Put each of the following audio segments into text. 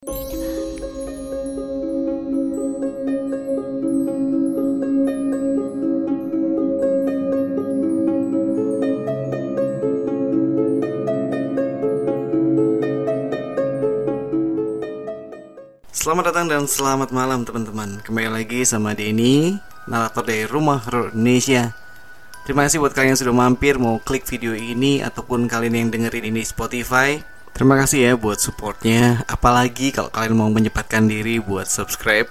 Selamat datang dan selamat malam teman-teman. Kembali lagi sama Denny Narator dari Rumah Indonesia. Terima kasih buat kalian yang sudah mampir Mau klik video ini Ataupun kalian yang dengerin ini Spotify Terima kasih ya buat supportnya Apalagi kalau kalian mau menyempatkan diri buat subscribe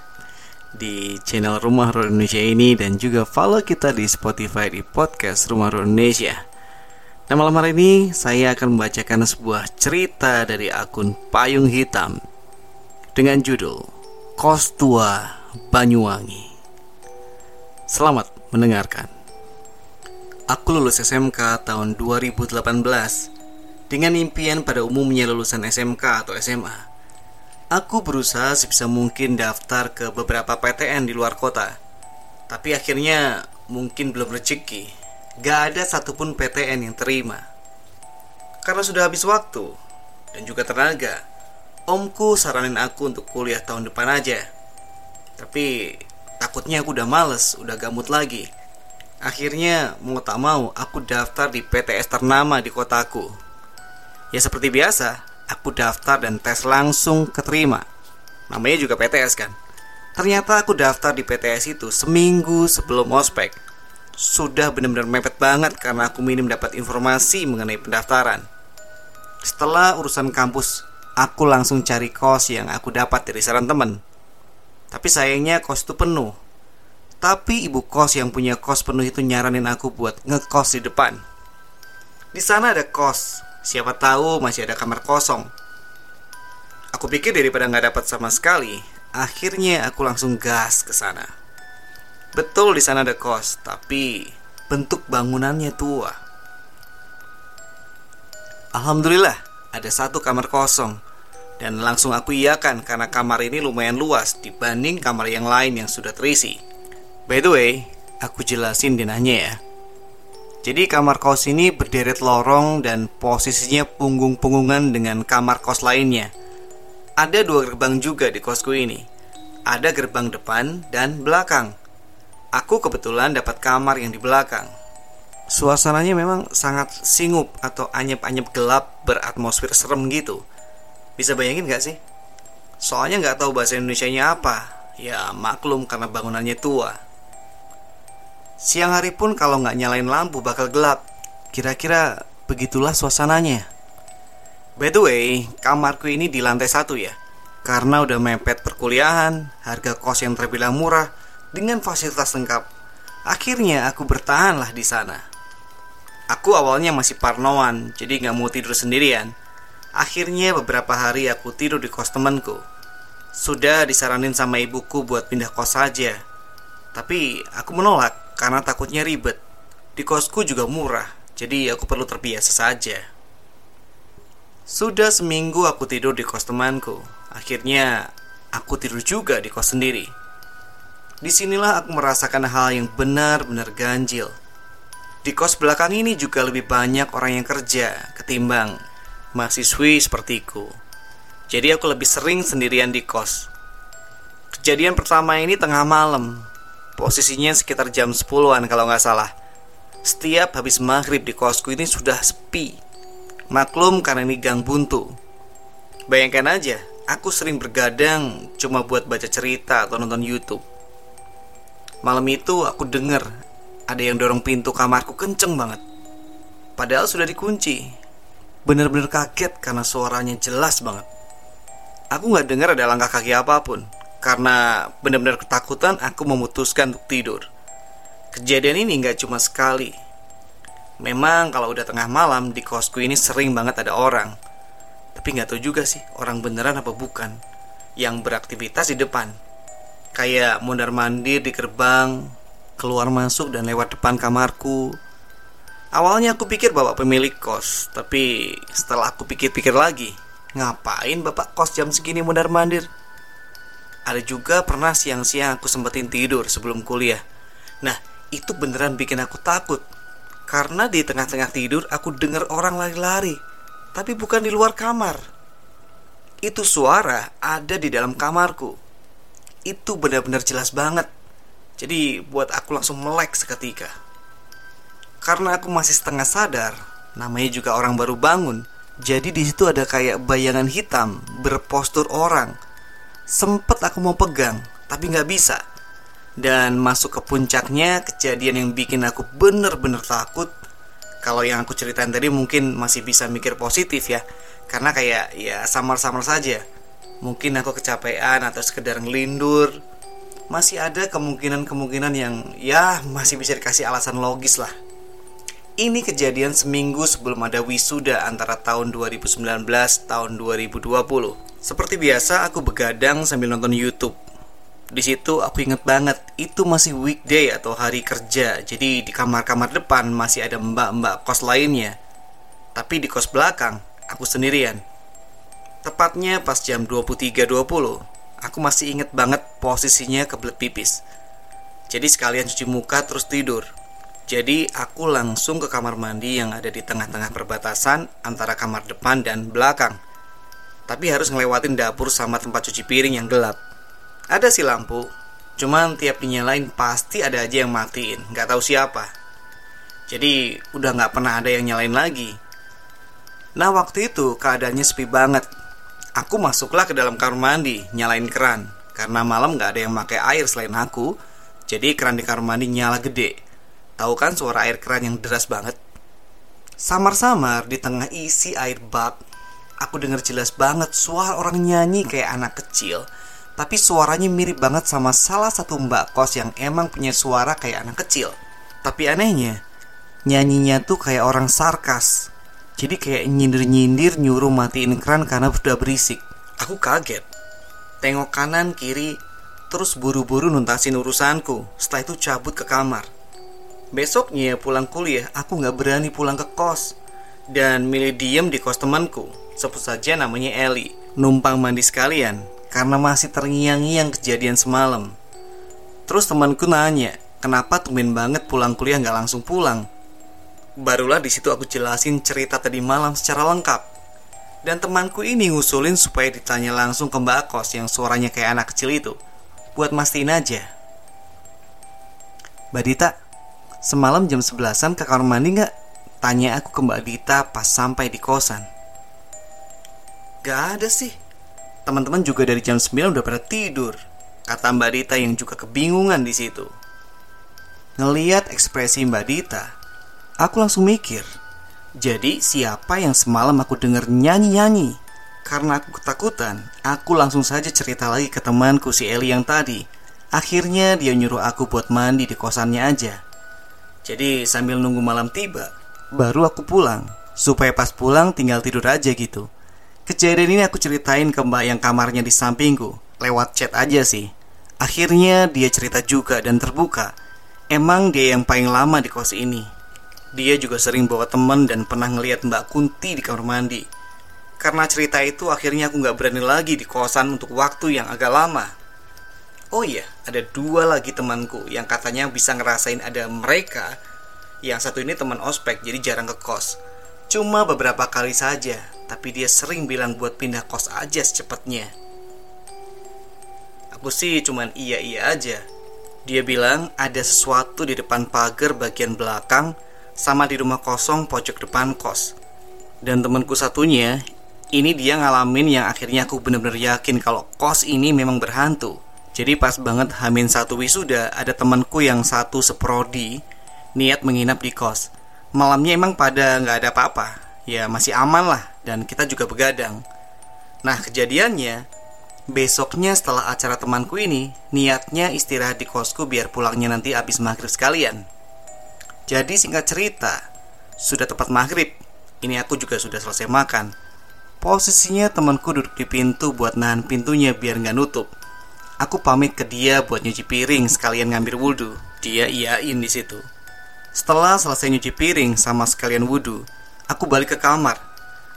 Di channel Rumah Horor Indonesia ini Dan juga follow kita di Spotify di podcast Rumah Horor Indonesia Nah malam hari ini saya akan membacakan sebuah cerita dari akun Payung Hitam dengan judul Kos Tua Banyuwangi. Selamat mendengarkan. Aku lulus SMK tahun 2018 dengan impian pada umumnya lulusan SMK atau SMA. Aku berusaha sebisa mungkin daftar ke beberapa PTN di luar kota. Tapi akhirnya mungkin belum rezeki. Gak ada satupun PTN yang terima. Karena sudah habis waktu dan juga tenaga, Omku saranin aku untuk kuliah tahun depan aja. Tapi takutnya aku udah males, udah gamut lagi. Akhirnya mau tak mau aku daftar di PTS ternama di kotaku. Ya seperti biasa, aku daftar dan tes langsung keterima. Namanya juga PTS kan. Ternyata aku daftar di PTS itu seminggu sebelum ospek. Sudah benar-benar mepet banget karena aku minim dapat informasi mengenai pendaftaran. Setelah urusan kampus aku langsung cari kos yang aku dapat dari saran temen. Tapi sayangnya kos itu penuh. Tapi ibu kos yang punya kos penuh itu nyaranin aku buat ngekos di depan. Di sana ada kos, siapa tahu masih ada kamar kosong. Aku pikir daripada nggak dapat sama sekali, akhirnya aku langsung gas ke sana. Betul di sana ada kos, tapi bentuk bangunannya tua. Alhamdulillah, ada satu kamar kosong dan langsung aku iakan karena kamar ini lumayan luas dibanding kamar yang lain yang sudah terisi. By the way, aku jelasin denahnya ya. Jadi kamar kos ini berderet lorong dan posisinya punggung-punggungan dengan kamar kos lainnya. Ada dua gerbang juga di kosku ini. Ada gerbang depan dan belakang. Aku kebetulan dapat kamar yang di belakang. Suasananya memang sangat singup atau anyep-anyep gelap beratmosfer serem gitu. Bisa bayangin gak sih? Soalnya nggak tahu bahasa Indonesia-nya apa. Ya maklum karena bangunannya tua. Siang hari pun kalau nggak nyalain lampu bakal gelap. Kira-kira begitulah suasananya. By the way, kamarku ini di lantai satu ya. Karena udah mepet perkuliahan, harga kos yang terbilang murah, dengan fasilitas lengkap. Akhirnya aku bertahanlah di sana. Aku awalnya masih parnoan, jadi nggak mau tidur sendirian. Akhirnya beberapa hari aku tidur di kos temanku. Sudah disaranin sama ibuku buat pindah kos saja. Tapi aku menolak karena takutnya ribet. Di kosku juga murah, jadi aku perlu terbiasa saja. Sudah seminggu aku tidur di kos temanku. Akhirnya aku tidur juga di kos sendiri. Di sinilah aku merasakan hal yang benar-benar ganjil. Di kos belakang ini juga lebih banyak orang yang kerja ketimbang mahasiswi sepertiku. Jadi aku lebih sering sendirian di kos. Kejadian pertama ini tengah malam. Posisinya sekitar jam 10-an kalau nggak salah. Setiap habis maghrib di kosku ini sudah sepi. Maklum karena ini gang buntu. Bayangkan aja, aku sering bergadang cuma buat baca cerita atau nonton YouTube. Malam itu aku denger ada yang dorong pintu kamarku kenceng banget. Padahal sudah dikunci. Bener-bener kaget karena suaranya jelas banget. Aku nggak dengar ada langkah kaki apa pun. Karena benar-benar ketakutan, aku memutuskan untuk tidur. Kejadian ini nggak cuma sekali. Memang kalau udah tengah malam di kosku ini sering banget ada orang. Tapi nggak tahu juga sih orang beneran apa bukan yang beraktivitas di depan. Kayak mondar mandir di gerbang, keluar masuk dan lewat depan kamarku, Awalnya aku pikir bapak pemilik kos, tapi setelah aku pikir-pikir lagi, ngapain bapak kos jam segini mondar mandir? Ada juga pernah siang-siang aku sempetin tidur sebelum kuliah. Nah, itu beneran bikin aku takut. Karena di tengah-tengah tidur aku dengar orang lari-lari, tapi bukan di luar kamar. Itu suara ada di dalam kamarku. Itu benar-benar jelas banget. Jadi buat aku langsung melek seketika. Karena aku masih setengah sadar, namanya juga orang baru bangun. Jadi di situ ada kayak bayangan hitam berpostur orang. Sempet aku mau pegang, tapi nggak bisa. Dan masuk ke puncaknya kejadian yang bikin aku bener-bener takut. Kalau yang aku ceritain tadi mungkin masih bisa mikir positif ya, karena kayak ya samar-samar saja. Mungkin aku kecapean atau sekedar ngelindur, masih ada kemungkinan-kemungkinan yang ya masih bisa dikasih alasan logis lah. Ini kejadian seminggu sebelum ada wisuda antara tahun 2019 tahun 2020. Seperti biasa aku begadang sambil nonton YouTube. Di situ aku inget banget itu masih weekday atau hari kerja. Jadi di kamar-kamar depan masih ada mbak-mbak kos lainnya. Tapi di kos belakang aku sendirian. Tepatnya pas jam 23.20 Aku masih inget banget posisinya kebelet pipis. Jadi sekalian cuci muka terus tidur. Jadi aku langsung ke kamar mandi yang ada di tengah-tengah perbatasan antara kamar depan dan belakang. Tapi harus ngelewatin dapur sama tempat cuci piring yang gelap. Ada sih lampu, cuman tiap dinyalain pasti ada aja yang matiin, nggak tahu siapa. Jadi udah nggak pernah ada yang nyalain lagi. Nah waktu itu keadaannya sepi banget Aku masuklah ke dalam kamar mandi, nyalain keran. Karena malam gak ada yang pakai air selain aku, jadi keran di kamar mandi nyala gede. Tahu kan suara air keran yang deras banget? Samar-samar di tengah isi air bak, aku dengar jelas banget suara orang nyanyi kayak anak kecil. Tapi suaranya mirip banget sama salah satu mbak kos yang emang punya suara kayak anak kecil. Tapi anehnya, nyanyinya tuh kayak orang sarkas. Jadi kayak nyindir-nyindir nyuruh matiin keran karena udah berisik. Aku kaget. Tengok kanan kiri, terus buru-buru nuntasin urusanku. Setelah itu cabut ke kamar. Besoknya pulang kuliah, aku nggak berani pulang ke kos dan milih diem di kos temanku. Sebut saja namanya Eli. Numpang mandi sekalian karena masih terngiang-ngiang kejadian semalam. Terus temanku nanya, kenapa tumben banget pulang kuliah nggak langsung pulang? Barulah di situ aku jelasin cerita tadi malam secara lengkap. Dan temanku ini ngusulin supaya ditanya langsung ke Mbak Kos yang suaranya kayak anak kecil itu. Buat mastiin aja. Mbak Dita, semalam jam 11an ke kamar mandi nggak? Tanya aku ke Mbak Dita pas sampai di kosan. Gak ada sih. Teman-teman juga dari jam 9 udah pada tidur. Kata Mbak Dita yang juga kebingungan di situ. Ngeliat ekspresi Mbak Dita, Aku langsung mikir, jadi siapa yang semalam aku dengar nyanyi-nyanyi? Karena aku ketakutan, aku langsung saja cerita lagi ke temanku si Eli yang tadi. Akhirnya dia nyuruh aku buat mandi di kosannya aja. Jadi sambil nunggu malam tiba, baru aku pulang. Supaya pas pulang tinggal tidur aja gitu. Kejadian ini aku ceritain ke mbak yang kamarnya di sampingku. Lewat chat aja sih. Akhirnya dia cerita juga dan terbuka. Emang dia yang paling lama di kos ini. Dia juga sering bawa teman dan pernah ngeliat Mbak Kunti di kamar mandi. Karena cerita itu akhirnya aku nggak berani lagi di kosan untuk waktu yang agak lama. Oh iya, ada dua lagi temanku yang katanya bisa ngerasain ada mereka. Yang satu ini teman ospek jadi jarang ke kos. Cuma beberapa kali saja, tapi dia sering bilang buat pindah kos aja secepatnya. Aku sih cuman iya-iya aja. Dia bilang ada sesuatu di depan pagar bagian belakang sama di rumah kosong pojok depan kos. Dan temanku satunya, ini dia ngalamin yang akhirnya aku bener-bener yakin kalau kos ini memang berhantu. Jadi pas banget Hamin satu wisuda, ada temanku yang satu seprodi niat menginap di kos. Malamnya emang pada nggak ada apa-apa, ya masih aman lah dan kita juga begadang. Nah kejadiannya, besoknya setelah acara temanku ini, niatnya istirahat di kosku biar pulangnya nanti habis maghrib sekalian. Jadi singkat cerita, sudah tepat maghrib. Ini aku juga sudah selesai makan. Posisinya temanku duduk di pintu buat nahan pintunya biar nggak nutup. Aku pamit ke dia buat nyuci piring sekalian ngambil wudhu. Dia iyain di situ. Setelah selesai nyuci piring sama sekalian wudhu, aku balik ke kamar.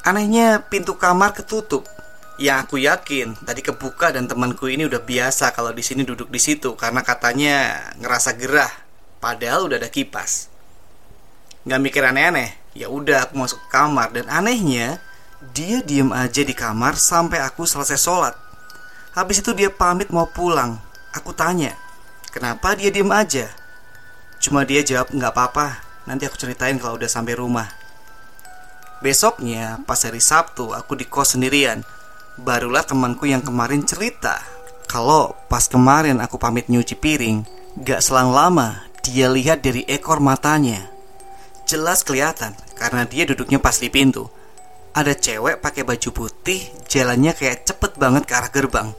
Anehnya pintu kamar ketutup. Yang aku yakin tadi kebuka dan temanku ini udah biasa kalau di sini duduk di situ karena katanya ngerasa gerah. Padahal udah ada kipas nggak mikir aneh-aneh ya udah aku masuk ke kamar dan anehnya Dia diem aja di kamar sampai aku selesai sholat. Habis itu dia pamit mau pulang. Aku tanya, kenapa dia diem aja? Cuma dia jawab nggak apa-apa, nanti aku ceritain kalau udah sampai rumah. Besoknya, pas hari Sabtu, aku di kos sendirian. Barulah temanku yang kemarin cerita kalau pas kemarin aku pamit nyuci piring, gak selang lama dia lihat dari ekor matanya. Jelas kelihatan karena dia duduknya pas di pintu. Ada cewek pakai baju putih, jalannya kayak cepet banget ke arah gerbang.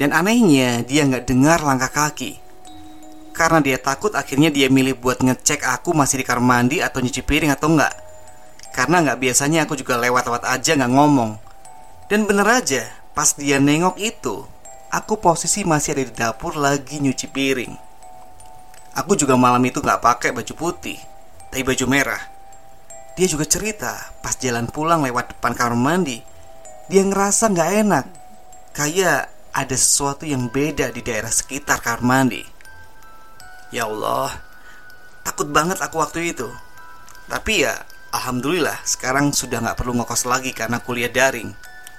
Dan anehnya dia nggak dengar langkah kaki. Karena dia takut akhirnya dia milih buat ngecek aku masih di kamar mandi atau nyuci piring atau enggak. Karena nggak biasanya aku juga lewat-lewat aja nggak ngomong. Dan bener aja, pas dia nengok itu, aku posisi masih ada di dapur lagi nyuci piring. Aku juga malam itu nggak pakai baju putih, tapi baju merah. Dia juga cerita pas jalan pulang lewat depan kamar mandi, dia ngerasa nggak enak, kayak ada sesuatu yang beda di daerah sekitar kamar mandi. Ya Allah, takut banget aku waktu itu. Tapi ya, alhamdulillah sekarang sudah nggak perlu ngokos lagi karena kuliah daring.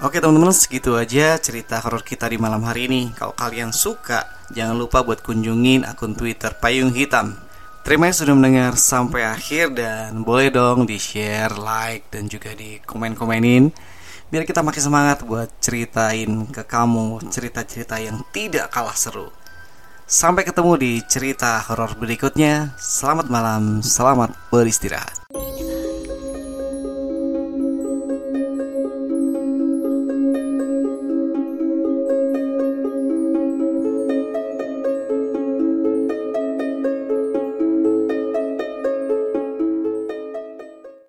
Oke teman-teman segitu aja cerita horor kita di malam hari ini. Kalau kalian suka jangan lupa buat kunjungin akun Twitter Payung Hitam. Terima kasih sudah mendengar sampai akhir dan boleh dong di share, like dan juga di komen-komenin Biar kita makin semangat buat ceritain ke kamu cerita-cerita yang tidak kalah seru. Sampai ketemu di cerita horor berikutnya. Selamat malam, selamat beristirahat